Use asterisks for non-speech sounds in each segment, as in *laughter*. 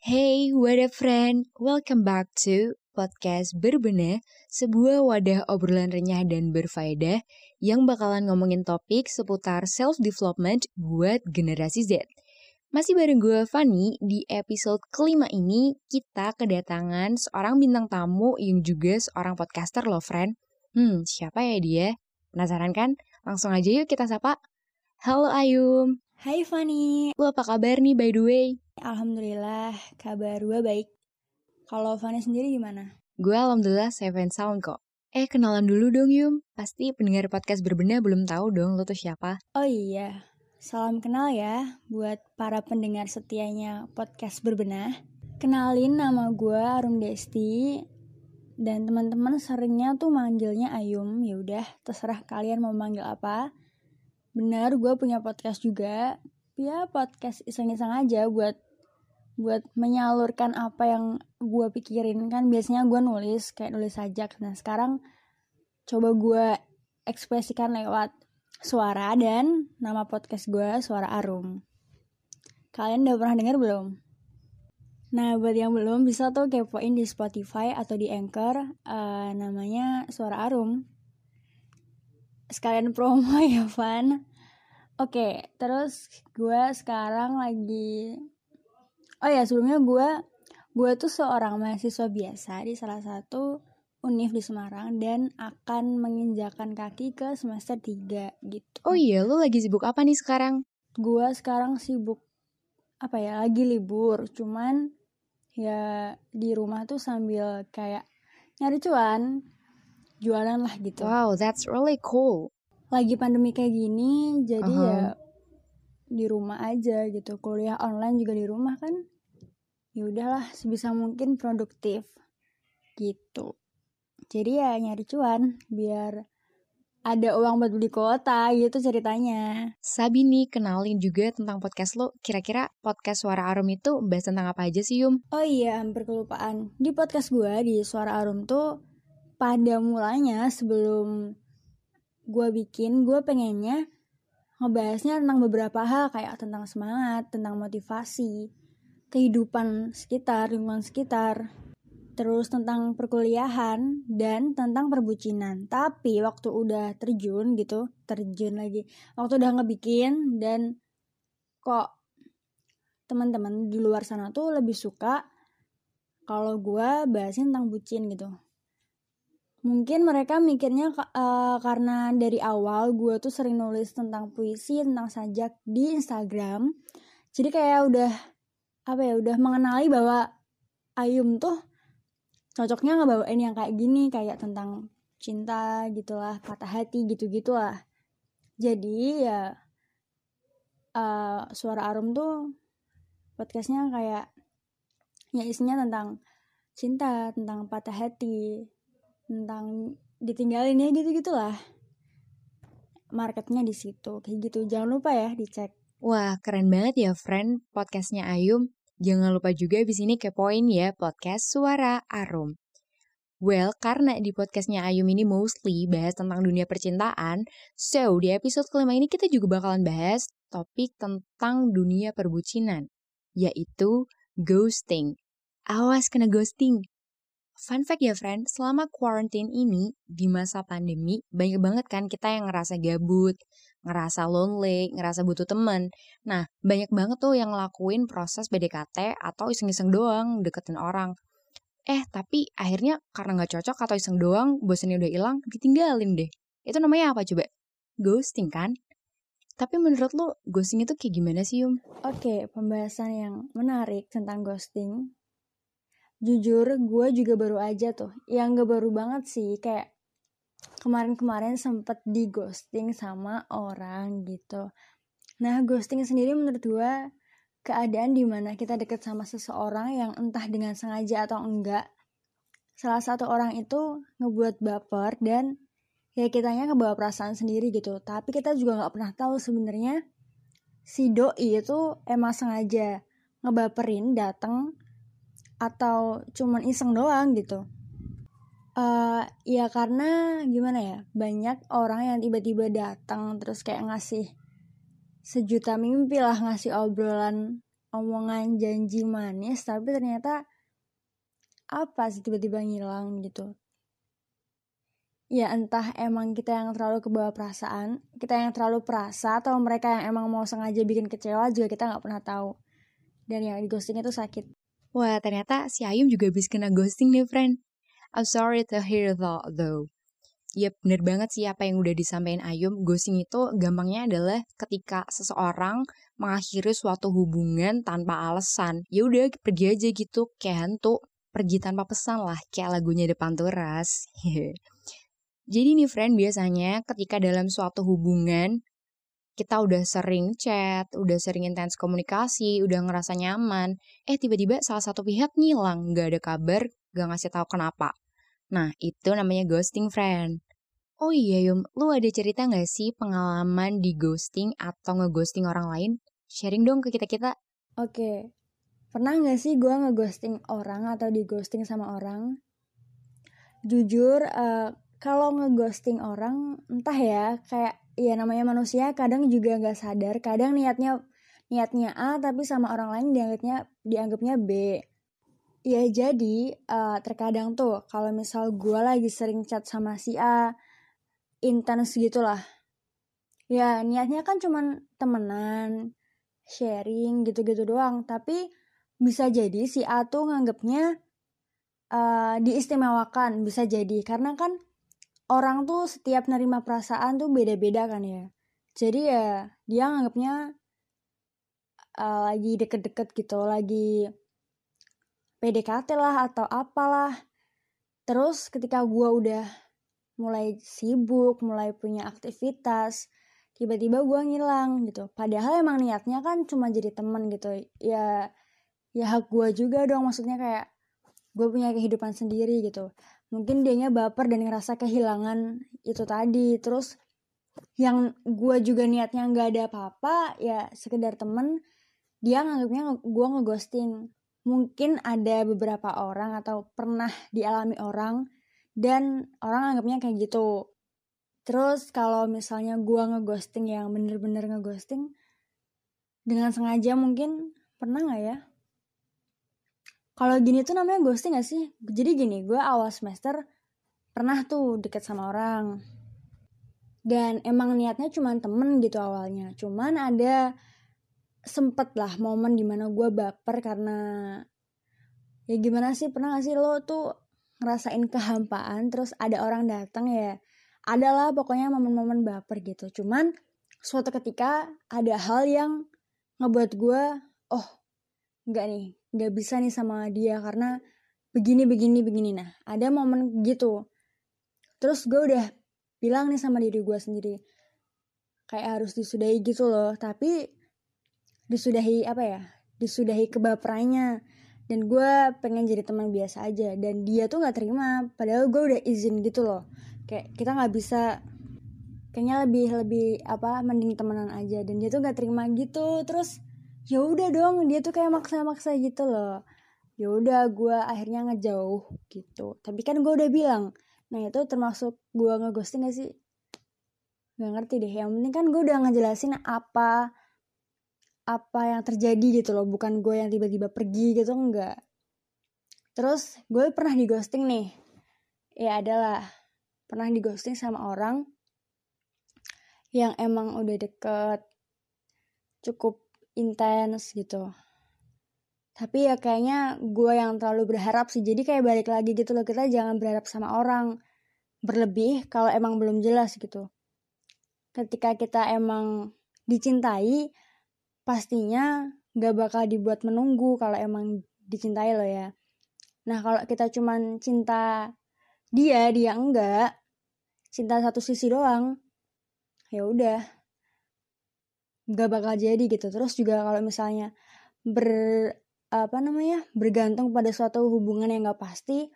Hey, what up friend? Welcome back to podcast Berbenah, sebuah wadah obrolan renyah dan berfaedah yang bakalan ngomongin topik seputar self-development buat generasi Z. Masih bareng gue Fanny, di episode kelima ini kita kedatangan seorang bintang tamu yang juga seorang podcaster loh friend. Hmm, siapa ya dia? Penasaran kan? Langsung aja yuk kita sapa. Halo Ayum. Hai Fanny. Lu apa kabar nih by the way? Alhamdulillah, kabar gue baik. Kalau Fanny sendiri gimana? Gue alhamdulillah seven sound kok. Eh kenalan dulu dong Yum. Pasti pendengar podcast berbenah belum tahu dong lo tuh siapa. Oh iya, salam kenal ya buat para pendengar setianya podcast berbenah. Kenalin nama gue Arum Desti dan teman-teman seringnya tuh manggilnya Ayum. Ya udah, terserah kalian mau manggil apa. Benar, gue punya podcast juga. Ya podcast iseng-iseng aja buat buat menyalurkan apa yang gue pikirin. Kan biasanya gue nulis kayak nulis sajak. Nah sekarang coba gue ekspresikan lewat suara dan nama podcast gue suara arum. Kalian udah pernah dengar belum? Nah buat yang belum bisa tuh kepoin di Spotify atau di Anchor uh, namanya suara arum sekalian promo *laughs* ya Van Oke, terus gue sekarang lagi Oh ya, sebelumnya gue gue tuh seorang mahasiswa biasa di salah satu univ di Semarang dan akan menginjakan kaki ke semester 3 gitu. Oh iya, lu lagi sibuk apa nih sekarang? Gue sekarang sibuk apa ya, lagi libur, cuman ya di rumah tuh sambil kayak nyari cuan, jualan lah gitu. Wow, that's really cool. Lagi pandemi kayak gini, jadi uh -huh. ya di rumah aja gitu kuliah online juga di rumah kan ya udahlah sebisa mungkin produktif gitu jadi ya nyari cuan biar ada uang buat beli kota gitu ceritanya. Sabi nih kenalin juga tentang podcast lo. Kira-kira podcast Suara Arum itu bahas tentang apa aja sih Yum? Oh iya hampir kelupaan. Di podcast gue di Suara Arum tuh pada mulanya sebelum gue bikin gue pengennya ngebahasnya tentang beberapa hal kayak tentang semangat, tentang motivasi, kehidupan sekitar, lingkungan sekitar, terus tentang perkuliahan dan tentang perbucinan. Tapi waktu udah terjun gitu, terjun lagi, waktu udah ngebikin dan kok teman-teman di luar sana tuh lebih suka kalau gue bahasin tentang bucin gitu mungkin mereka mikirnya uh, karena dari awal gue tuh sering nulis tentang puisi tentang sajak di Instagram. Jadi kayak udah apa ya udah mengenali bahwa Ayum tuh cocoknya ngebawain yang kayak gini kayak tentang cinta gitulah patah hati gitu gitulah jadi ya uh, suara Arum tuh podcastnya kayak ya isinya tentang cinta tentang patah hati tentang ditinggalin ya gitu gitulah. Marketnya di situ kayak gitu. Jangan lupa ya dicek. Wah keren banget ya friend podcastnya Ayum. Jangan lupa juga di sini kepoin ya podcast suara Arum. Well, karena di podcastnya Ayum ini mostly bahas tentang dunia percintaan, so di episode kelima ini kita juga bakalan bahas topik tentang dunia perbucinan, yaitu ghosting. Awas kena ghosting. Fun fact ya friend, selama quarantine ini di masa pandemi banyak banget kan kita yang ngerasa gabut, ngerasa lonely, ngerasa butuh temen. Nah, banyak banget tuh yang ngelakuin proses BDKT atau iseng-iseng doang deketin orang. Eh, tapi akhirnya karena gak cocok atau iseng doang, bosannya udah hilang, ditinggalin deh. Itu namanya apa coba? Ghosting kan? Tapi menurut lo, ghosting itu kayak gimana sih, Yum? Oke, pembahasan yang menarik tentang ghosting jujur gue juga baru aja tuh. Yang gak baru banget sih kayak kemarin-kemarin sempet di ghosting sama orang gitu. Nah ghosting sendiri menurut gue keadaan di mana kita deket sama seseorang yang entah dengan sengaja atau enggak salah satu orang itu ngebuat baper dan ya kitanya ngebawa perasaan sendiri gitu. Tapi kita juga nggak pernah tahu sebenarnya si doi itu emang sengaja ngebaperin datang atau cuman iseng doang gitu. Uh, ya karena gimana ya banyak orang yang tiba-tiba datang terus kayak ngasih sejuta mimpi lah ngasih obrolan omongan janji manis tapi ternyata apa sih tiba-tiba ngilang gitu. Ya entah emang kita yang terlalu kebawa perasaan kita yang terlalu perasa atau mereka yang emang mau sengaja bikin kecewa juga kita nggak pernah tahu. Dan yang di ghosting itu sakit Wah, ternyata si Ayum juga habis kena ghosting nih, friend. I'm sorry to hear that, though. Ya bener banget sih apa yang udah disampaikan Ayum. Ghosting itu gampangnya adalah ketika seseorang mengakhiri suatu hubungan tanpa alasan. Ya udah pergi aja gitu kayak hantu. Pergi tanpa pesan lah, kayak lagunya Depan Turas. *laughs* Jadi nih friend, biasanya ketika dalam suatu hubungan, kita udah sering chat, udah sering intens komunikasi, udah ngerasa nyaman, eh tiba-tiba salah satu pihak ngilang, gak ada kabar, gak ngasih tahu kenapa. Nah, itu namanya ghosting friend. Oh iya Yum, lu ada cerita gak sih pengalaman di ghosting atau ngeghosting orang lain? Sharing dong ke kita-kita. Oke, pernah gak sih gue ngeghosting orang atau di ghosting sama orang? Jujur, uh, kalau ngeghosting orang, entah ya, kayak ya namanya manusia kadang juga nggak sadar. Kadang niatnya niatnya A tapi sama orang lain dianggapnya dianggapnya B. Ya jadi uh, terkadang tuh kalau misal gue lagi sering chat sama si A intens gitulah. Ya niatnya kan cuman temenan sharing gitu-gitu doang. Tapi bisa jadi si A tuh nganggapnya uh, diistimewakan bisa jadi. Karena kan orang tuh setiap nerima perasaan tuh beda-beda kan ya. Jadi ya dia nganggapnya uh, lagi deket-deket gitu, lagi PDKT lah atau apalah. Terus ketika gue udah mulai sibuk, mulai punya aktivitas, tiba-tiba gue ngilang gitu. Padahal emang niatnya kan cuma jadi temen gitu. Ya ya hak gue juga dong maksudnya kayak gue punya kehidupan sendiri gitu mungkin dianya baper dan ngerasa kehilangan itu tadi. Terus yang gue juga niatnya nggak ada apa-apa ya sekedar temen dia nganggapnya gue ngeghosting. Mungkin ada beberapa orang atau pernah dialami orang dan orang anggapnya kayak gitu. Terus kalau misalnya gue ngeghosting yang bener-bener ngeghosting dengan sengaja mungkin pernah nggak ya kalau gini tuh namanya ghosting gak sih? Jadi gini, gue awal semester pernah tuh deket sama orang. Dan emang niatnya cuma temen gitu awalnya. Cuman ada sempet lah momen di mana gue baper karena ya gimana sih pernah gak sih lo tuh ngerasain kehampaan terus ada orang datang ya adalah pokoknya momen-momen baper gitu cuman suatu ketika ada hal yang ngebuat gue oh nggak nih nggak bisa nih sama dia karena begini begini begini. Nah ada momen gitu. Terus gue udah bilang nih sama diri gue sendiri kayak harus disudahi gitu loh. Tapi disudahi apa ya disudahi kebaperannya. Dan gue pengen jadi teman biasa aja. Dan dia tuh nggak terima padahal gue udah izin gitu loh. Kayak kita nggak bisa kayaknya lebih lebih apa mending temenan aja. Dan dia tuh nggak terima gitu. Terus ya udah dong dia tuh kayak maksa-maksa gitu loh. Ya udah gue akhirnya ngejauh gitu. Tapi kan gue udah bilang nah itu termasuk gue ngeghosting gak sih? Gak ngerti deh. Yang penting kan gue udah ngejelasin apa apa yang terjadi gitu loh. Bukan gue yang tiba-tiba pergi gitu enggak terus gue pernah di ghosting nih. Ya adalah pernah di ghosting sama orang yang emang udah deket cukup intens gitu. Tapi ya kayaknya gue yang terlalu berharap sih. Jadi kayak balik lagi gitu loh kita jangan berharap sama orang. Berlebih kalau emang belum jelas gitu. Ketika kita emang dicintai pastinya gak bakal dibuat menunggu kalau emang dicintai lo ya. Nah kalau kita cuman cinta dia dia enggak cinta satu sisi doang ya udah nggak bakal jadi gitu. Terus juga kalau misalnya ber apa namanya bergantung pada suatu hubungan yang nggak pasti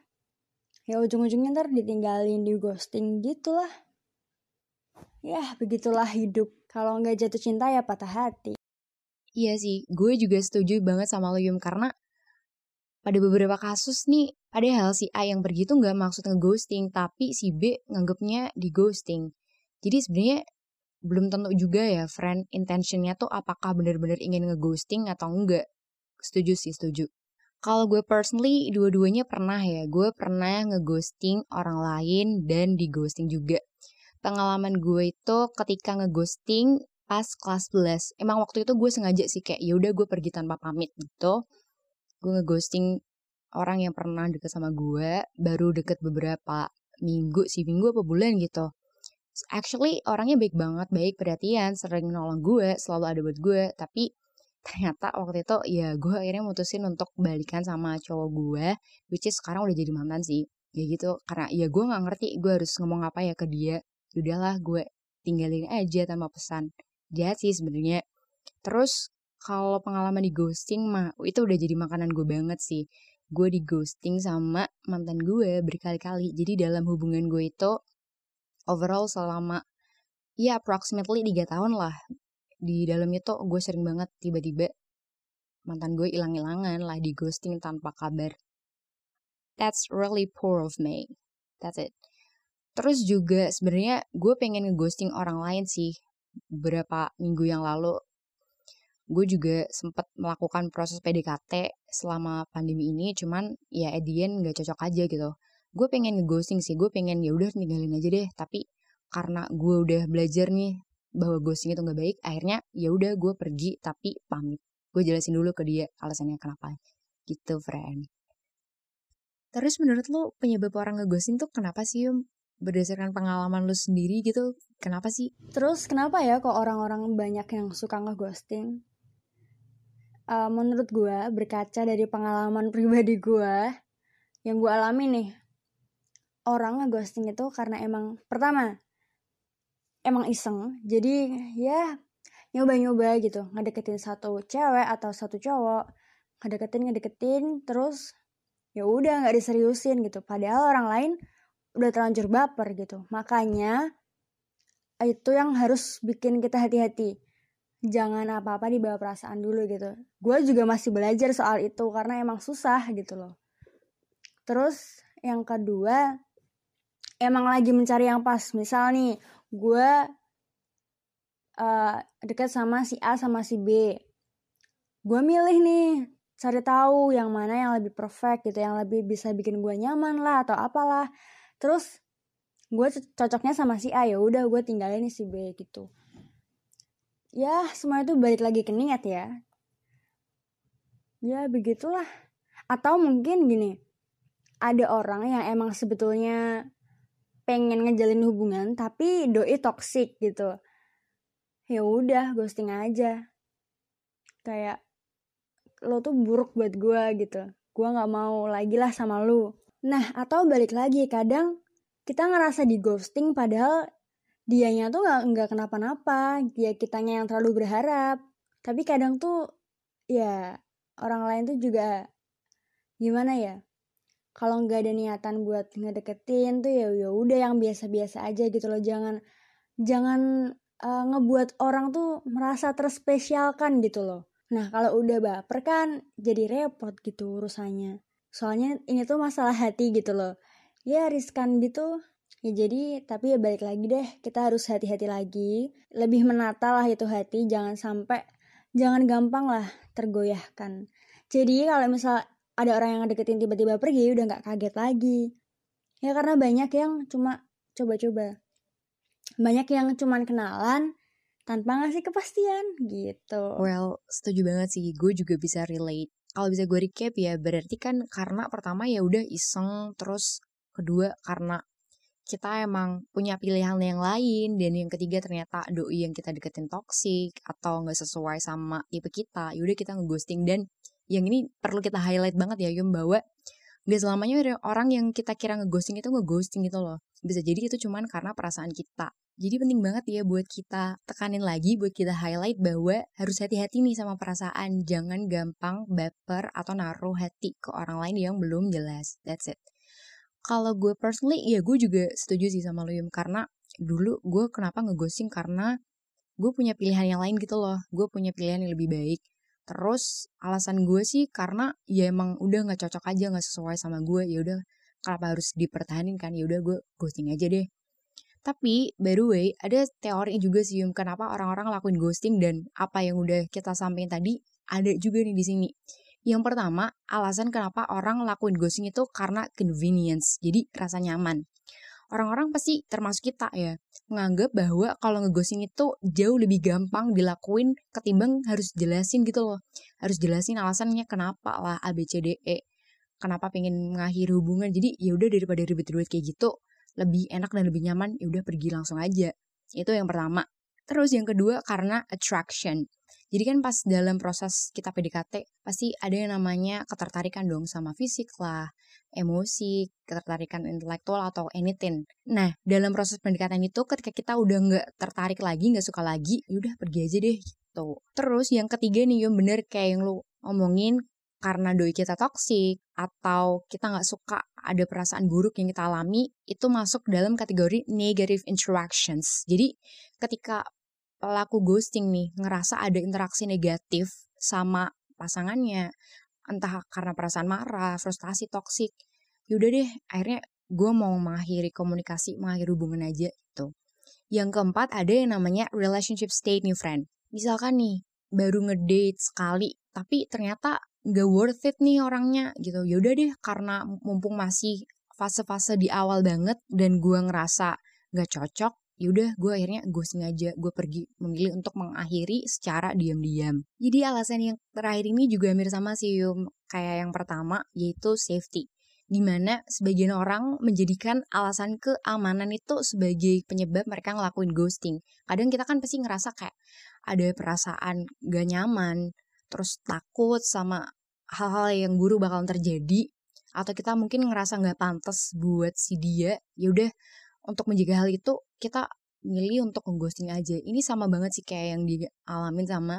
ya ujung-ujungnya ntar ditinggalin di ghosting gitulah. Ya begitulah hidup. Kalau nggak jatuh cinta ya patah hati. Iya sih gue juga setuju banget sama lo Yum karena pada beberapa kasus nih ada hal si A yang pergi tuh nggak maksud ngeghosting tapi si B nganggapnya di ghosting jadi sebenarnya belum tentu juga ya friend intentionnya tuh apakah benar-benar ingin ngeghosting atau enggak. Setuju sih setuju. Kalau gue personally dua-duanya pernah ya. Gue pernah ngeghosting orang lain dan dighosting juga. Pengalaman gue itu ketika ngeghosting pas kelas 11 emang waktu itu gue sengaja sih kayak ya udah gue pergi tanpa pamit gitu. Gue ngeghosting orang yang pernah deket sama gue baru deket beberapa minggu sih minggu apa bulan gitu actually orangnya baik banget baik perhatian sering nolong gue selalu ada buat gue. Tapi ternyata waktu itu ya gue akhirnya mutusin untuk balikan sama cowok gue which is sekarang udah jadi mantan sih. Ya gitu karena ya gue nggak ngerti gue harus ngomong apa ya ke dia. Udahlah gue tinggalin aja tanpa pesan. Jahat sih sebenarnya. Terus kalau pengalaman di ghosting mah itu udah jadi makanan gue banget sih. Gue di ghosting sama mantan gue berkali-kali. Jadi dalam hubungan gue itu overall selama ya approximately 3 tahun lah. Di dalam itu gue sering banget tiba-tiba mantan gue hilang-hilangan lah di ghosting tanpa kabar. That's really poor of me. That's it. Terus juga sebenarnya gue pengen ngeghosting orang lain sih. Beberapa minggu yang lalu gue juga sempat melakukan proses PDKT selama pandemi ini. Cuman ya Edian nggak cocok aja gitu gue pengen ngeghosting sih gue pengen ya udah ninggalin aja deh. Tapi karena gue udah belajar nih bahwa ghosting itu nggak baik akhirnya ya udah gue pergi tapi pamit. Gue jelasin dulu ke dia alasannya kenapa. Gitu friend. Terus menurut lo penyebab orang ngeghosting tuh kenapa sih Yum? berdasarkan pengalaman lu sendiri gitu kenapa sih? Terus kenapa ya kok orang-orang banyak yang suka ngeghosting? Uh, menurut gue berkaca dari pengalaman *laughs* pribadi gue yang gue alami nih orang ngeghosting itu karena emang pertama emang iseng. Jadi ya nyoba-nyoba gitu. Ngedeketin satu cewek atau satu cowok ngedeketin ngedeketin terus ya udah nggak diseriusin gitu. Padahal orang lain udah terlanjur baper gitu. Makanya itu yang harus bikin kita hati-hati. Jangan apa-apa dibawa perasaan dulu gitu. Gue juga masih belajar soal itu karena emang susah gitu loh. Terus yang kedua emang lagi mencari yang pas. Misal nih gue uh, dekat sama si A sama si B. Gue milih nih cari tahu yang mana yang lebih perfect gitu yang lebih bisa bikin gue nyaman lah atau apalah. Terus gue cocoknya sama si A ya udah gue tinggalin si B gitu. Ya semua itu balik lagi ke niat ya. Ya begitulah. Atau mungkin gini ada orang yang emang sebetulnya pengen ngejalin hubungan tapi doi toxic gitu. Ya udah ghosting aja. Kayak lo tuh buruk buat gue gitu. Gue nggak mau lagi lah sama lo Nah, atau balik lagi, kadang kita ngerasa di ghosting padahal dianya tuh nggak nggak kenapa-napa, ya kitanya yang terlalu berharap. Tapi kadang tuh ya orang lain tuh juga gimana ya? Kalau nggak ada niatan buat ngedeketin tuh ya ya udah yang biasa-biasa aja gitu loh, jangan jangan uh, ngebuat orang tuh merasa terspesialkan gitu loh. Nah, kalau udah baper kan jadi repot gitu urusannya. Soalnya ini tuh masalah hati gitu loh. Ya riskan gitu. Ya jadi tapi ya balik lagi deh. Kita harus hati-hati lagi. Lebih menata lah itu hati. Jangan sampai jangan gampang lah tergoyahkan. Jadi kalau misal ada orang yang deketin tiba-tiba pergi udah nggak kaget lagi ya karena banyak yang cuma coba-coba banyak yang cuman kenalan tanpa ngasih kepastian gitu. Well, setuju banget sih. Gue juga bisa relate kalau bisa gue recap ya berarti kan karena pertama ya udah iseng terus kedua karena kita emang punya pilihan yang lain dan yang ketiga ternyata doi yang kita deketin toxic atau nggak sesuai sama tipe kita yaudah kita ngeghosting dan yang ini perlu kita highlight banget ya Yum bahwa gak selamanya ada orang yang kita kira ngeghosting itu ngeghosting gitu loh bisa jadi itu cuman karena perasaan kita jadi penting banget ya buat kita tekanin lagi, buat kita highlight bahwa harus hati-hati nih sama perasaan. Jangan gampang baper atau naruh hati ke orang lain yang belum jelas. That's it. Kalau gue personally, ya gue juga setuju sih sama lo Yum. Karena dulu gue kenapa ngeghosting karena gue punya pilihan yang lain gitu loh. Gue punya pilihan yang lebih baik. Terus alasan gue sih karena ya emang udah gak cocok aja, gak sesuai sama gue. Ya udah kenapa harus dipertahankan kan? Ya udah gue ghosting aja deh tapi, by the way, ada teori juga sih, kenapa orang-orang lakuin ghosting dan apa yang udah kita sampaikan tadi, ada juga nih di sini. Yang pertama, alasan kenapa orang lakuin ghosting itu karena convenience, jadi rasa nyaman. Orang-orang pasti termasuk kita ya, menganggap bahwa kalau ngeghosting itu jauh lebih gampang dilakuin ketimbang harus jelasin gitu loh. Harus jelasin alasannya kenapa lah ABCDE. Kenapa pengen mengakhiri hubungan. Jadi ya udah daripada ribet-ribet kayak gitu, lebih enak dan lebih nyaman ya udah pergi langsung aja. Itu yang pertama. Terus yang kedua karena attraction. Jadi kan pas dalam proses kita PDKT pasti ada yang namanya ketertarikan dong sama fisik lah, emosi, ketertarikan intelektual atau anything. Nah dalam proses pendekatan itu ketika kita udah nggak tertarik lagi, nggak suka lagi, ya udah pergi aja deh gitu. Terus yang ketiga nih yang bener kayak yang lu omongin karena doi kita toksik atau kita nggak suka ada perasaan buruk yang kita alami itu masuk dalam kategori negative interactions. Jadi ketika pelaku ghosting nih ngerasa ada interaksi negatif sama pasangannya, entah karena perasaan marah, frustasi, toksik, yaudah deh akhirnya gue mau mengakhiri komunikasi, mengakhiri hubungan aja gitu. Yang keempat ada yang namanya relationship state nih friend. Misalkan nih baru ngedate sekali, tapi ternyata gak worth it nih orangnya gitu. Yaudah deh karena mumpung masih fase-fase di awal banget dan gue ngerasa gak cocok, yaudah gue akhirnya gue sengaja gue pergi memilih untuk mengakhiri secara diam-diam. Jadi alasan yang terakhir ini juga hampir sama sih Yum. Kayak yang pertama yaitu safety. Di mana sebagian orang menjadikan alasan keamanan itu sebagai penyebab mereka ngelakuin ghosting. Kadang kita kan pasti ngerasa kayak ada perasaan gak nyaman terus takut sama hal-hal yang buruk bakalan terjadi atau kita mungkin ngerasa nggak pantas buat si dia ya udah untuk menjaga hal itu kita milih untuk ngeghosting aja. Ini sama banget sih kayak yang dialamin sama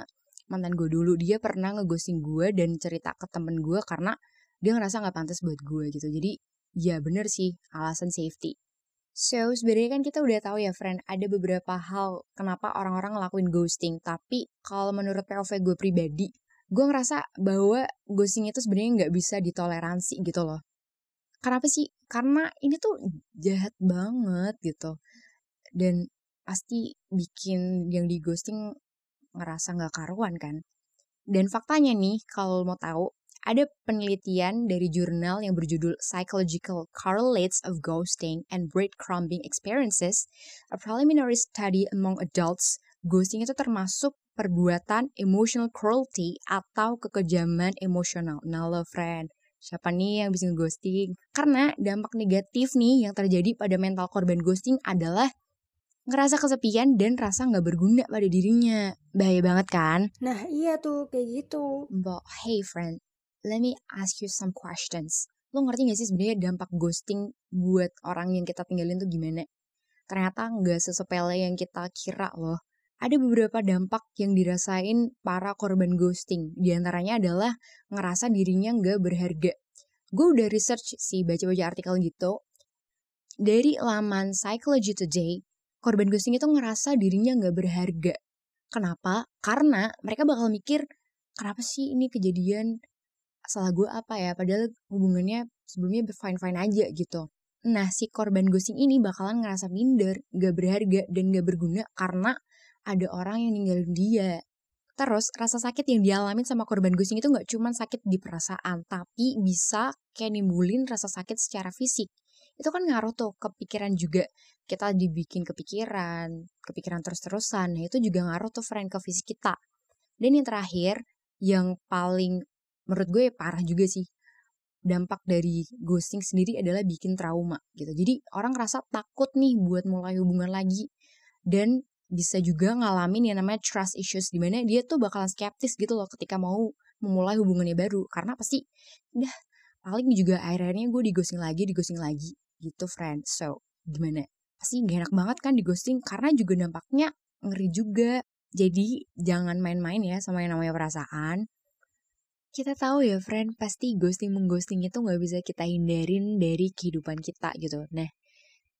mantan gue dulu. Dia pernah ngeghosting gue dan cerita ke temen gue karena dia ngerasa gak pantas buat gue gitu. Jadi ya bener sih alasan safety. So sebenarnya kan kita udah tahu ya friend, ada beberapa hal kenapa orang-orang ngelakuin ghosting. Tapi kalau menurut POV gue pribadi, gue ngerasa bahwa ghosting itu sebenarnya nggak bisa ditoleransi gitu loh. Kenapa sih? Karena ini tuh jahat banget gitu. Dan pasti bikin yang di ghosting ngerasa nggak karuan kan. Dan faktanya nih, kalau mau tahu, ada penelitian dari jurnal yang berjudul Psychological Correlates of Ghosting and Breadcrumbing Experiences, a preliminary study among adults, ghosting itu termasuk perbuatan emotional cruelty atau kekejaman emosional. Nah lo friend, siapa nih yang bisa ghosting? Karena dampak negatif nih yang terjadi pada mental korban ghosting adalah ngerasa kesepian dan rasa nggak berguna pada dirinya. Bahaya banget kan? Nah iya tuh kayak gitu. But hey friend, let me ask you some questions. Lo ngerti gak sih sebenarnya dampak ghosting buat orang yang kita tinggalin tuh gimana? Ternyata nggak sesepele yang kita kira loh. Ada beberapa dampak yang dirasain para korban ghosting. Di antaranya adalah ngerasa dirinya nggak berharga. Gue udah research sih, baca-baca artikel gitu. Dari laman Psychology Today, korban ghosting itu ngerasa dirinya nggak berharga. Kenapa? Karena mereka bakal mikir, kenapa sih ini kejadian salah gue apa ya? Padahal hubungannya sebelumnya fine-fine aja gitu. Nah, si korban ghosting ini bakalan ngerasa minder, gak berharga, dan gak berguna karena ada orang yang ninggalin dia. Terus rasa sakit yang dialami sama korban ghosting itu nggak cuma sakit di perasaan, tapi bisa kayak nimbulin rasa sakit secara fisik. Itu kan ngaruh tuh ke pikiran juga. Kita dibikin kepikiran, kepikiran terus-terusan. Nah itu juga ngaruh tuh friend ke fisik kita. Dan yang terakhir, yang paling menurut gue parah juga sih. Dampak dari ghosting sendiri adalah bikin trauma gitu. Jadi orang ngerasa takut nih buat mulai hubungan lagi. Dan bisa juga ngalamin yang namanya trust issues di mana dia tuh bakalan skeptis gitu loh ketika mau memulai hubungannya baru. Karena pasti udah paling juga akhirnya gue digosing lagi digosing lagi gitu friend. So gimana? Pasti gak enak banget kan digosting karena juga dampaknya ngeri juga. Jadi jangan main-main ya sama yang namanya perasaan. Kita tahu ya friend pasti ghosting mengghosting itu nggak bisa kita hindarin dari kehidupan kita gitu. Nah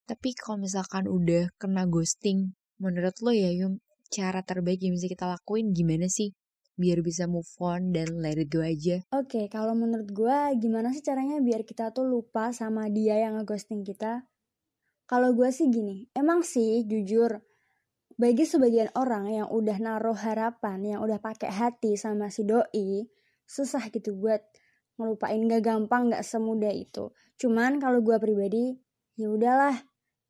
tapi kalau misalkan udah kena ghosting Menurut lo ya Yum, cara terbaik yang bisa kita lakuin gimana sih? Biar bisa move on dan let it go aja. Oke, okay, kalau menurut gue gimana sih caranya biar kita tuh lupa sama dia yang ngeghosting kita? Kalau gue sih gini, emang sih jujur, bagi sebagian orang yang udah naruh harapan, yang udah pakai hati sama si doi, susah gitu buat ngelupain gak gampang gak semudah itu cuman kalau gue pribadi ya udahlah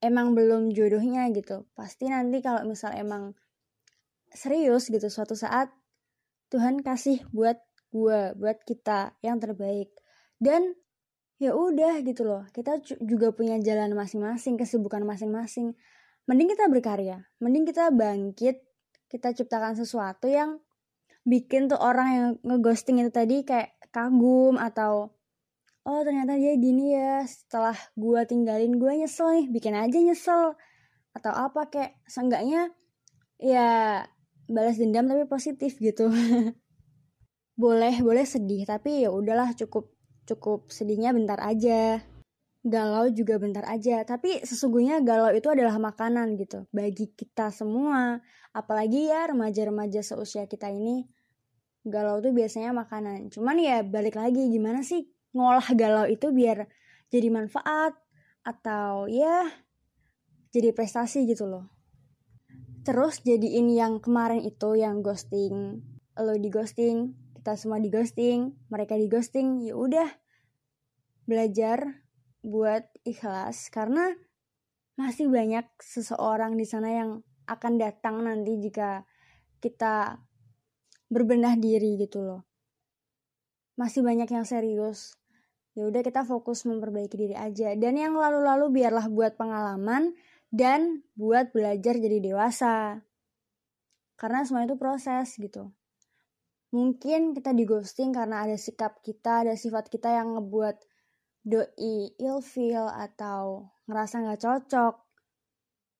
emang belum jodohnya gitu. Pasti nanti kalau misal emang serius gitu suatu saat Tuhan kasih buat gue buat kita yang terbaik. Dan ya udah gitu loh kita juga punya jalan masing-masing kesibukan masing-masing. Mending kita berkarya mending kita bangkit kita ciptakan sesuatu yang bikin tuh orang yang ngeghosting itu tadi kayak kagum atau oh ternyata dia gini ya. Setelah gue tinggalin gue nyesel nih. Bikin aja nyesel. Atau apa kayak seenggaknya ya balas dendam tapi positif gitu. *laughs* Boleh boleh sedih. Tapi ya udahlah cukup cukup sedihnya bentar aja. Galau juga bentar aja. Tapi sesungguhnya galau itu adalah makanan gitu. Bagi kita semua. Apalagi ya remaja-remaja seusia kita ini. Galau tuh biasanya makanan. Cuman ya balik lagi. Gimana sih ngolah galau itu biar jadi manfaat atau ya jadi prestasi gitu loh terus jadiin yang kemarin itu yang ghosting lo di ghosting kita semua di ghosting mereka di ghosting ya udah belajar buat ikhlas karena masih banyak seseorang di sana yang akan datang nanti jika kita berbenah diri gitu loh. Masih banyak yang serius. Ya udah kita fokus memperbaiki diri aja. Dan yang lalu-lalu biarlah buat pengalaman dan buat belajar jadi dewasa. Karena semua itu proses gitu. Mungkin kita di ghosting karena ada sikap kita, ada sifat kita yang ngebuat doi ilfeel atau ngerasa nggak cocok.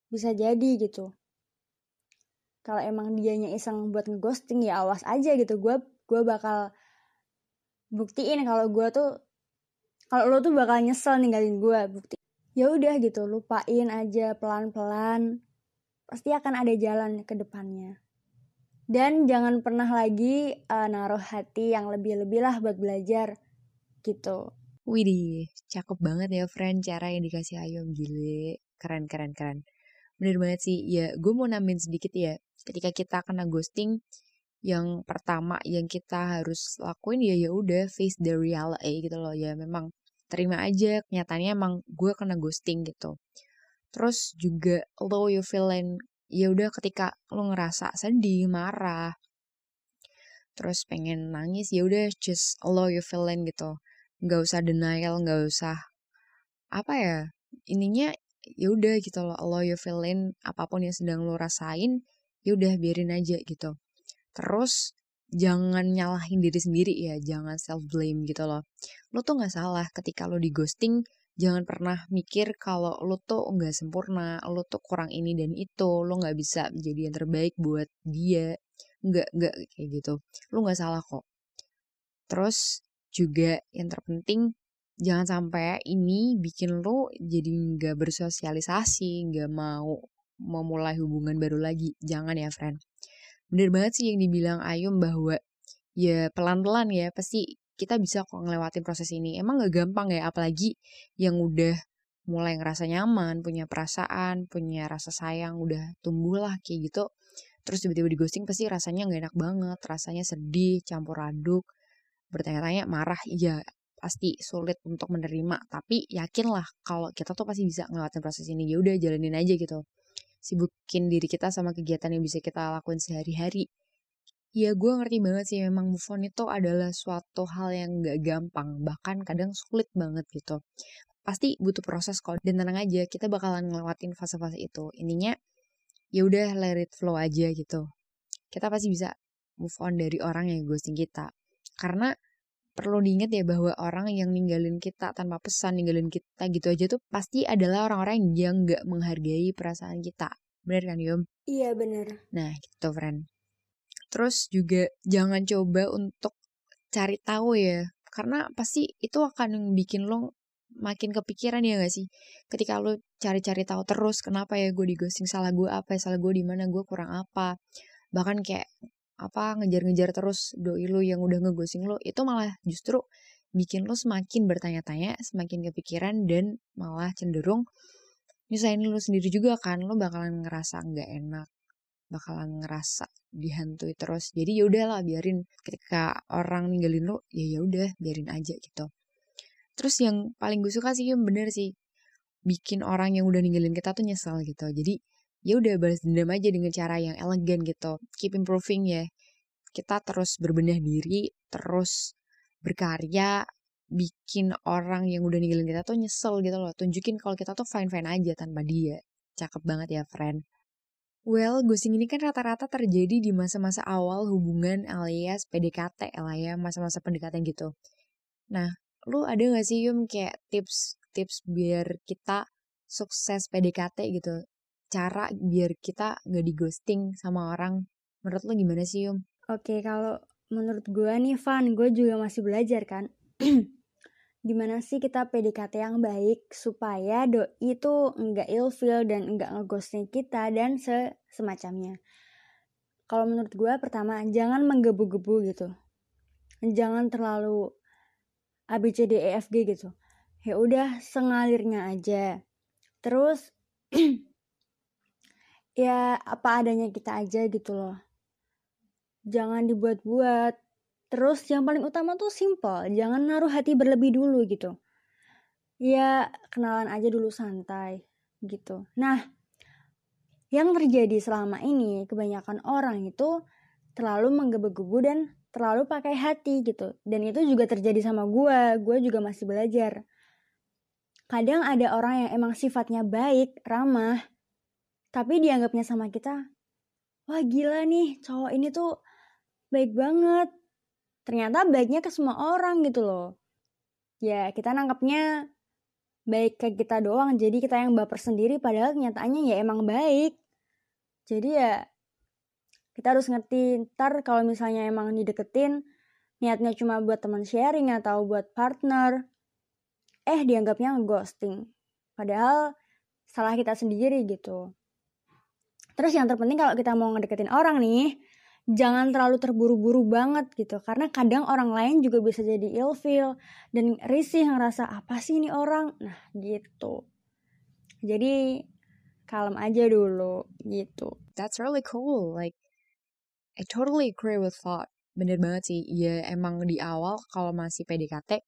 Bisa jadi gitu kalau emang dianya iseng buat ngeghosting ya awas aja gitu gue gue bakal buktiin kalau gue tuh kalau lo tuh bakal nyesel ninggalin gue bukti. Ya udah gitu lupain aja pelan pelan pasti akan ada jalan ke depannya. Dan jangan pernah lagi uh, naruh hati yang lebih-lebih lah buat belajar gitu. Widih, cakep banget ya friend cara yang dikasih Ayo. Gile. Keren, keren, keren. Bener banget sih, ya gue mau nambahin sedikit ya. Ketika kita kena ghosting yang pertama yang kita harus lakuin ya ya udah face the reality gitu loh. Ya memang terima aja kenyataannya emang gue kena ghosting gitu. Terus juga lo you feeling ya udah ketika lo ngerasa sedih marah terus pengen nangis ya udah just lo you feeling gitu. Nggak usah denial nggak usah apa ya ininya ya udah gitu loh lo you feeling apa pun yang sedang lo rasain ya udah biarin aja gitu terus jangan nyalahin diri sendiri ya jangan self blame gitu loh lo tuh nggak salah ketika lo di ghosting jangan pernah mikir kalau lo tuh nggak sempurna lo tuh kurang ini dan itu lo nggak bisa menjadi yang terbaik buat dia nggak nggak kayak gitu lo nggak salah kok terus juga yang terpenting jangan sampai ini bikin lo jadi nggak bersosialisasi nggak mau memulai hubungan baru lagi. Jangan ya, friend. Bener banget sih yang dibilang Ayum bahwa ya pelan-pelan ya, pasti kita bisa kok ngelewatin proses ini. Emang gak gampang ya, apalagi yang udah mulai ngerasa nyaman, punya perasaan, punya rasa sayang, udah tumbuh lah kayak gitu. Terus tiba-tiba di ghosting pasti rasanya gak enak banget, rasanya sedih, campur aduk, bertanya-tanya, marah, iya pasti sulit untuk menerima. Tapi yakinlah kalau kita tuh pasti bisa ngelewatin proses ini. Ya udah jalanin aja gitu sibukin diri kita sama kegiatan yang bisa kita lakuin sehari-hari. Ya gue ngerti banget sih memang move on itu adalah suatu hal yang gak gampang, bahkan kadang sulit banget gitu. Pasti butuh proses kok, dan tenang aja, kita bakalan ngelewatin fase-fase itu. Ininya, ya udah let it flow aja gitu. Kita pasti bisa move on dari orang yang ghosting kita. Karena perlu diingat ya bahwa orang yang ninggalin kita tanpa pesan, ninggalin kita gitu aja tuh pasti adalah orang-orang yang gak menghargai perasaan kita. Bener kan, Yom? Iya, bener. Nah, gitu, friend. Terus juga jangan coba untuk cari tahu ya. Karena pasti itu akan bikin lo makin kepikiran ya gak sih? Ketika lo cari-cari tahu terus kenapa ya gue di ghosting, salah gue apa ya, salah gue di mana, gue kurang apa. Bahkan kayak apa ngejar-ngejar terus doi lu yang udah ngegosing lu itu malah justru bikin lu semakin bertanya-tanya, semakin kepikiran dan malah cenderung nyusahin lu sendiri juga kan. Lu bakalan ngerasa nggak enak bakalan ngerasa dihantui terus. Jadi ya udahlah biarin. Ketika orang ninggalin lo ya ya udah biarin aja gitu. Terus yang paling gue suka sih yang bener sih bikin orang yang udah ninggalin kita tuh nyesel gitu. Jadi ya udah balas dendam aja dengan cara yang elegan gitu keep improving ya kita terus berbenah diri terus berkarya bikin orang yang udah ninggalin kita tuh nyesel gitu loh tunjukin kalau kita tuh fine fine aja tanpa dia cakep banget ya friend Well, ghosting ini kan rata-rata terjadi di masa-masa awal hubungan alias PDKT lah ya, masa-masa pendekatan gitu. Nah, lu ada gak sih Yum kayak tips-tips biar kita sukses PDKT gitu? Cara biar kita gak di ghosting sama orang. Menurut lu gimana sih Yum? Oke, kalau menurut gue nih Van, gue juga masih belajar kan. *clears throat* gimana sih kita PDKT yang baik supaya doi itu enggak ilfeel dan enggak ngeghosting kita dan se semacamnya. Kalau menurut gue pertama jangan menggebu-gebu gitu. Jangan terlalu ABCDEFG gitu. Ya udah sengalirnya aja. Terus *clears throat* ya apa adanya kita aja gitu loh. Jangan dibuat-buat Terus yang paling utama tuh simple, jangan naruh hati berlebih dulu gitu. Ya kenalan aja dulu santai gitu. Nah, yang terjadi selama ini kebanyakan orang itu terlalu menggebu-gebu dan terlalu pakai hati gitu. Dan itu juga terjadi sama gue, gue juga masih belajar. Kadang ada orang yang emang sifatnya baik, ramah, tapi dianggapnya sama kita, wah gila nih cowok ini tuh baik banget, ternyata baiknya ke semua orang gitu loh. Ya kita nangkepnya baik ke kita doang. Jadi kita yang baper sendiri padahal kenyataannya ya emang baik. Jadi ya kita harus ngerti ntar kalau misalnya emang dideketin niatnya cuma buat teman sharing atau buat partner eh dianggapnya ghosting. Padahal salah kita sendiri gitu terus yang terpenting kalau kita mau ngedeketin orang nih jangan terlalu terburu-buru banget gitu. Karena kadang orang lain juga bisa jadi ilfeel dan risih ngerasa apa sih ini orang? Nah gitu. Jadi kalem aja dulu gitu. That's really cool. Like I totally agree with thought. Bener banget sih. Ya emang di awal kalau masih PDKT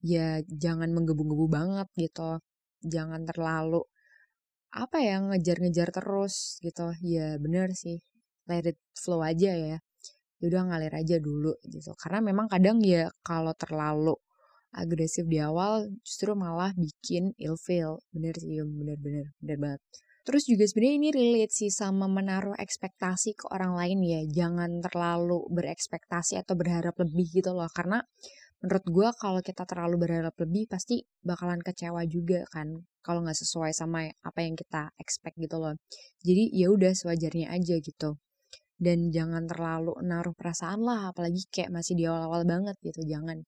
ya jangan menggebu-gebu banget gitu. Jangan terlalu apa ya ngejar-ngejar terus gitu. Ya bener sih. Let it flow aja ya. Udah ngalir aja dulu gitu. Karena memang kadang ya kalau terlalu agresif di awal justru malah bikin ilfeel bener sih bener bener bener banget. Terus juga sebenarnya ini relate sih sama menaruh ekspektasi ke orang lain ya. Jangan terlalu berekspektasi atau berharap lebih gitu loh. Karena menurut gue kalau kita terlalu berharap lebih pasti bakalan kecewa juga kan kalau nggak sesuai sama apa yang kita expect gitu loh. Jadi ya udah sewajarnya aja gitu. Dan jangan terlalu naruh perasaan lah apalagi kayak masih di awal-awal banget gitu jangan.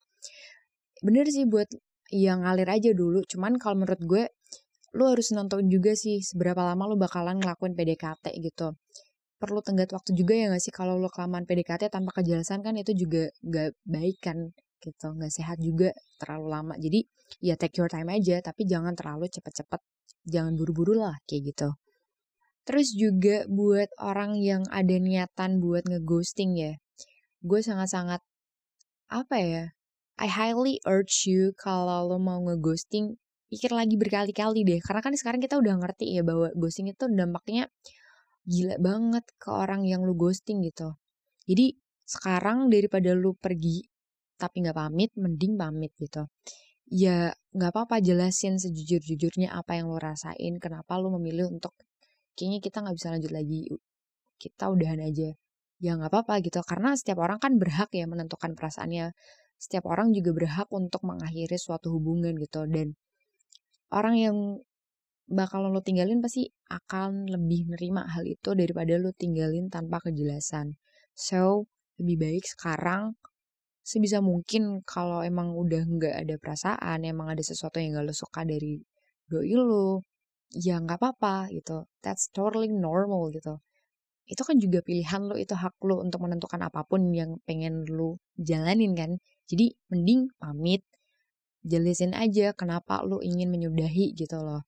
Bener sih buat yang ngalir aja dulu cuman kalau menurut gue lu harus nonton juga sih seberapa lama lu bakalan ngelakuin PDKT gitu. Perlu tenggat waktu juga ya gak sih kalau lu kelamaan PDKT tanpa kejelasan kan itu juga gak baik kan gitu gak sehat juga terlalu lama jadi ya take your time aja tapi jangan terlalu cepet-cepet jangan buru-buru lah kayak gitu Terus juga buat orang yang ada niatan buat ngeghosting ya. Gue sangat-sangat apa ya? I highly urge you kalau lo mau ngeghosting pikir lagi berkali-kali deh. Karena kan sekarang kita udah ngerti ya bahwa ghosting itu dampaknya gila banget ke orang yang lo ghosting gitu. Jadi sekarang daripada lo pergi tapi nggak pamit, mending pamit gitu. Ya nggak apa-apa jelasin sejujur-jujurnya apa yang lo rasain, kenapa lo memilih untuk kayaknya kita nggak bisa lanjut lagi kita udahan aja. Ya nggak apa-apa gitu. Karena setiap orang kan berhak ya menentukan perasaannya. Setiap orang juga berhak untuk mengakhiri suatu hubungan gitu. Dan orang yang bakal lo tinggalin pasti akan lebih nerima hal itu daripada lo tinggalin tanpa kejelasan. So lebih baik sekarang sebisa mungkin kalau emang udah nggak ada perasaan emang ada sesuatu yang gak lo suka dari doi lo ya nggak apa-apa gitu. That's totally normal gitu. Itu kan juga pilihan lo itu hak lo untuk menentukan apa pun yang pengen lo jalanin kan. Jadi mending pamit jelasin aja kenapa lo ingin menyudahi gitu loh.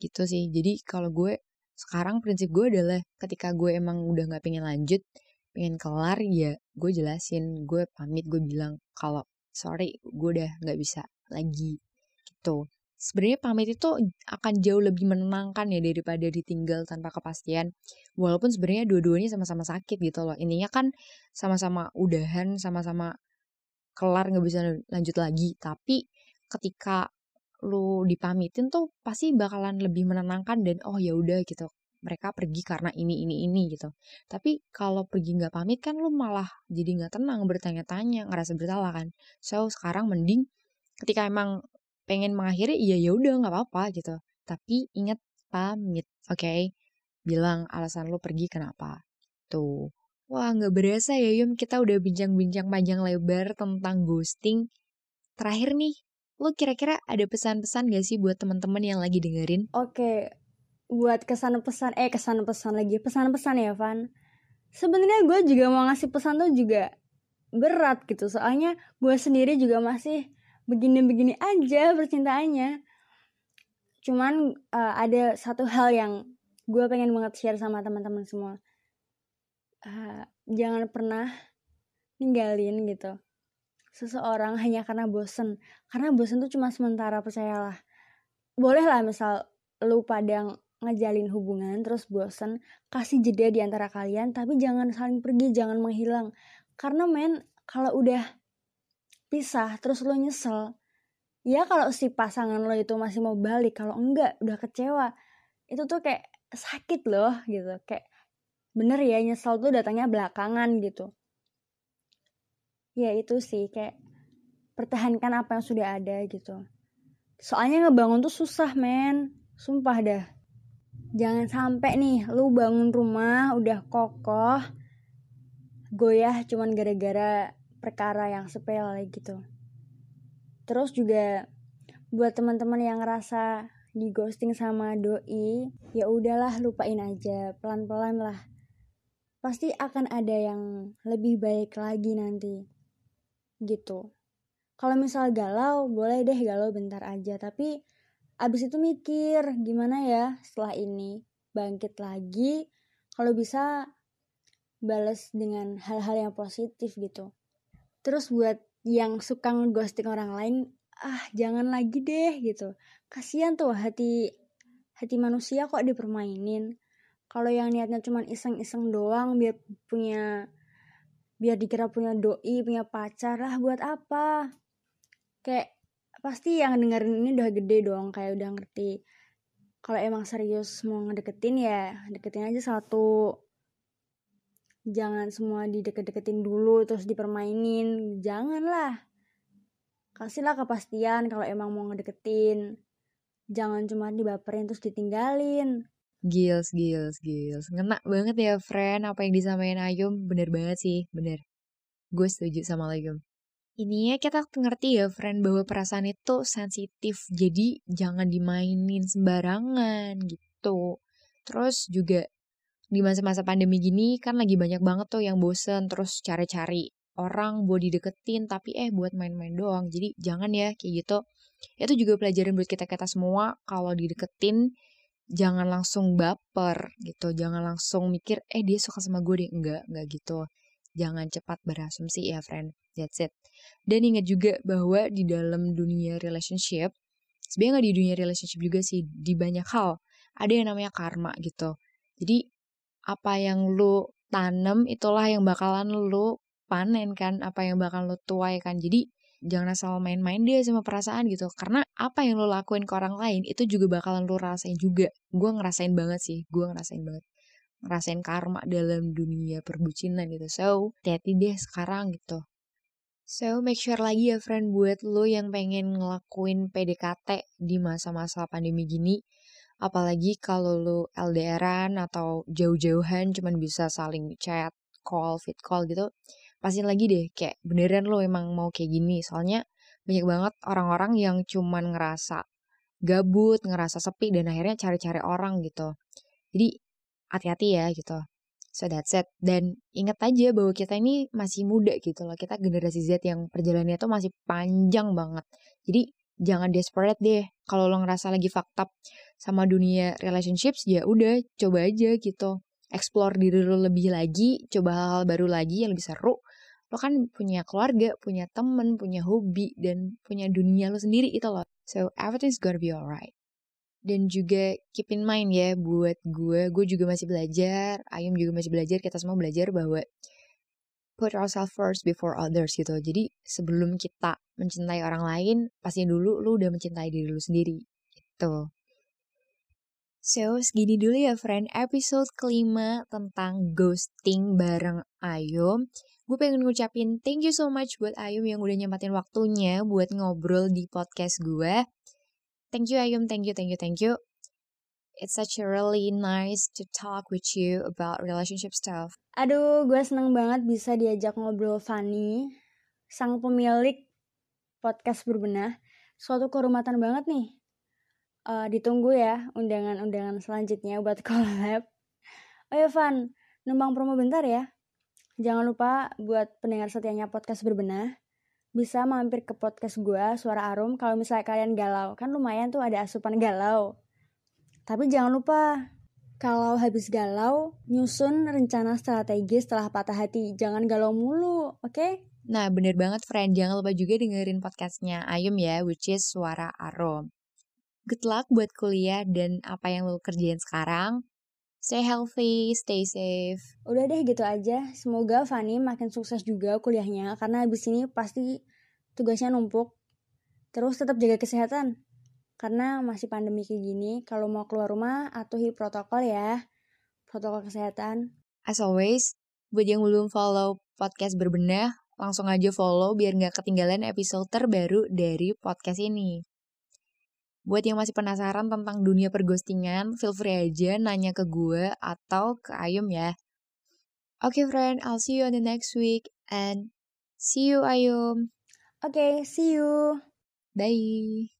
Gitu sih. Jadi kalau gue sekarang prinsip gue adalah ketika gue emang udah nggak pengen lanjut pengen kelar ya gue jelasin gue pamit gue bilang kalau sorry gue udah nggak bisa lagi gitu. Sebenarnya pamit itu akan jauh lebih menenangkan ya daripada ditinggal tanpa kepastian. Walaupun sebenarnya dua-duanya sama-sama sakit gitu loh. Intinya kan sama-sama udahan sama-sama kelar nggak bisa lanjut lagi. Tapi ketika lu dipamitin tuh pasti bakalan lebih menenangkan dan oh ya udah gitu mereka pergi karena ini ini ini gitu. Tapi kalau pergi nggak pamit kan lu malah jadi nggak tenang bertanya-tanya ngerasa bersalah kan. So sekarang mending ketika emang pengen mengakhiri iya ya udah nggak apa-apa gitu. Tapi ingat pamit oke? Okay? bilang alasan lu pergi kenapa? Tuh. Wah nggak berasa ya Yum kita udah bincang-bincang panjang lebar tentang ghosting. Terakhir nih Lo kira-kira ada pesan-pesan gak sih buat teman-teman yang lagi dengerin? Oke, buat kesan pesan eh kesan pesan lagi pesan-pesan ya Van. Sebenarnya gue juga mau ngasih pesan tuh juga berat gitu soalnya gue sendiri juga masih begini-begini aja percintaannya. Cuman uh, ada satu hal yang gue pengen banget share sama teman-teman semua. Uh, jangan pernah ninggalin gitu seseorang hanya karena bosen karena bosen tuh cuma sementara percayalah boleh lah misal lu pada ngejalin hubungan terus bosen kasih jeda di antara kalian tapi jangan saling pergi jangan menghilang. Karena men kalau udah pisah terus lu nyesel ya kalau si pasangan lo itu masih mau balik kalau enggak udah kecewa. Itu tuh kayak sakit loh gitu. Kayak bener ya nyesel tuh datangnya belakangan gitu. Ya itu sih kayak pertahankan apa yang sudah ada gitu. Soalnya ngebangun tuh susah men. Sumpah dah jangan sampai nih lu bangun rumah udah kokoh goyah cuman gara-gara perkara yang sepele gitu. Terus juga buat teman-teman yang ngerasa di ghosting sama doi ya udahlah lupain aja pelan-pelan lah. Pasti akan ada yang lebih baik lagi nanti gitu. Kalau misal galau boleh deh galau bentar aja tapi abis itu mikir gimana ya setelah ini? Bangkit lagi kalau bisa balas dengan hal-hal yang positif gitu. Terus buat yang suka ghosting orang lain ah jangan lagi deh gitu. Kasihan tuh hati hati manusia kok dipermainin. Kalau yang niatnya cuma iseng-iseng doang biar punya biar dikira punya doi punya pacar lah buat apa? Kayak pasti yang dengerin ini udah gede dong kayak udah ngerti kalau emang serius mau ngedeketin ya deketin aja satu jangan semua dideket-deketin dulu terus dipermainin janganlah kasihlah kepastian kalau emang mau ngedeketin jangan cuma dibaperin terus ditinggalin Gils, gils, gils. Ngena banget ya, friend. Apa yang disamain Ayum, bener banget sih, bener. Gue setuju sama Ayum. Ini ya kita ngerti ya, friend, bahwa perasaan itu sensitif. Jadi jangan dimainin sembarangan gitu. Terus juga di masa-masa pandemi gini kan lagi banyak banget tuh yang bosen terus cari-cari orang buat dideketin tapi eh buat main-main doang. Jadi jangan ya kayak gitu. Itu juga pelajaran buat kita-kita semua kalau dideketin jangan langsung baper gitu jangan langsung mikir eh dia suka sama gue deh enggak enggak gitu jangan cepat berasumsi ya friend. That's it. Dan ingat juga bahwa di dalam dunia relationship sebenarnya nggak di dunia relationship juga sih di banyak hal. Ada yang namanya karma gitu. Jadi apa yang lu tanam itulah yang bakalan lu panen kan apa yang bakal lu tuai kan. Jadi jangan asal main-main deh sama perasaan gitu. Karena apa yang lo lakuin ke orang lain itu juga bakalan lo rasain juga. Gue ngerasain banget sih gue ngerasain banget ngerasain karma dalam dunia perbucinan gitu. So hati deh sekarang gitu. So make sure lagi ya friend buat lo yang pengen ngelakuin PDKT di masa-masa pandemi gini. Apalagi kalau lo LDRan atau jauh-jauhan cuman bisa saling chat call fit call gitu pastiin lagi deh kayak beneran lo emang mau kayak gini. Soalnya banyak banget orang-orang yang cuman ngerasa gabut ngerasa sepi dan akhirnya cari-cari orang gitu. Jadi hati-hati ya gitu. So that's it. Dan ingat aja bahwa kita ini masih muda gitu loh. Kita generasi Z yang perjalanannya tuh masih panjang banget. Jadi jangan desperate deh. Kalau lo ngerasa lagi up sama dunia relationships ya udah coba aja gitu. Explore diri lo lebih lagi coba hal-hal baru lagi yang lebih seru. Lo kan punya keluarga punya temen punya hobi dan punya dunia lo sendiri itu loh. So everything's gonna be alright dan juga keep in mind ya buat gue gue juga masih belajar Ayum juga masih belajar kita semua belajar bahwa put ourselves first before others gitu jadi sebelum kita mencintai orang lain pasti dulu lu udah mencintai diri lu sendiri gitu So, segini dulu ya friend, episode kelima tentang ghosting bareng Ayum. Gue pengen ngucapin thank you so much buat Ayum yang udah nyempatin waktunya buat ngobrol di podcast gue. Thank you Ayum, thank you, thank you, thank you. It's such a really nice to talk with you about relationship stuff. Aduh, gue seneng banget bisa diajak ngobrol Fanny, sang pemilik podcast berbenah. Suatu kehormatan banget nih uh, ditunggu ya undangan-undangan selanjutnya buat *laughs* collab. Oh ya Van, numpang promo bentar ya. Jangan lupa buat pendengar setianya podcast berbenah, bisa mampir ke podcast gue, Suara Arum, kalau misalnya kalian galau. Kan lumayan tuh ada asupan galau. Tapi jangan lupa, kalau habis galau, nyusun rencana strategi setelah patah hati. Jangan galau mulu, oke? Okay? Nah, bener banget friend. Jangan lupa juga dengerin podcastnya Ayum ya, which is Suara Arum. Good luck buat kuliah dan apa yang lo kerjain sekarang. Stay healthy, stay safe. Udah deh gitu aja. Semoga Fanny makin sukses juga kuliahnya karena abis ini pasti tugasnya numpuk. Terus tetap jaga kesehatan. Karena masih pandemi kayak gini, kalau mau keluar rumah atuhi protokol ya. Protokol kesehatan. As always, buat yang belum follow podcast berbenah, langsung aja follow biar nggak ketinggalan episode terbaru dari podcast ini. Buat yang masih penasaran tentang dunia perghostingan, feel free aja nanya ke gue atau ke Ayum ya. Oke okay, friend, I'll see you on the next week and see you Ayum. Oke, okay, see you. Bye.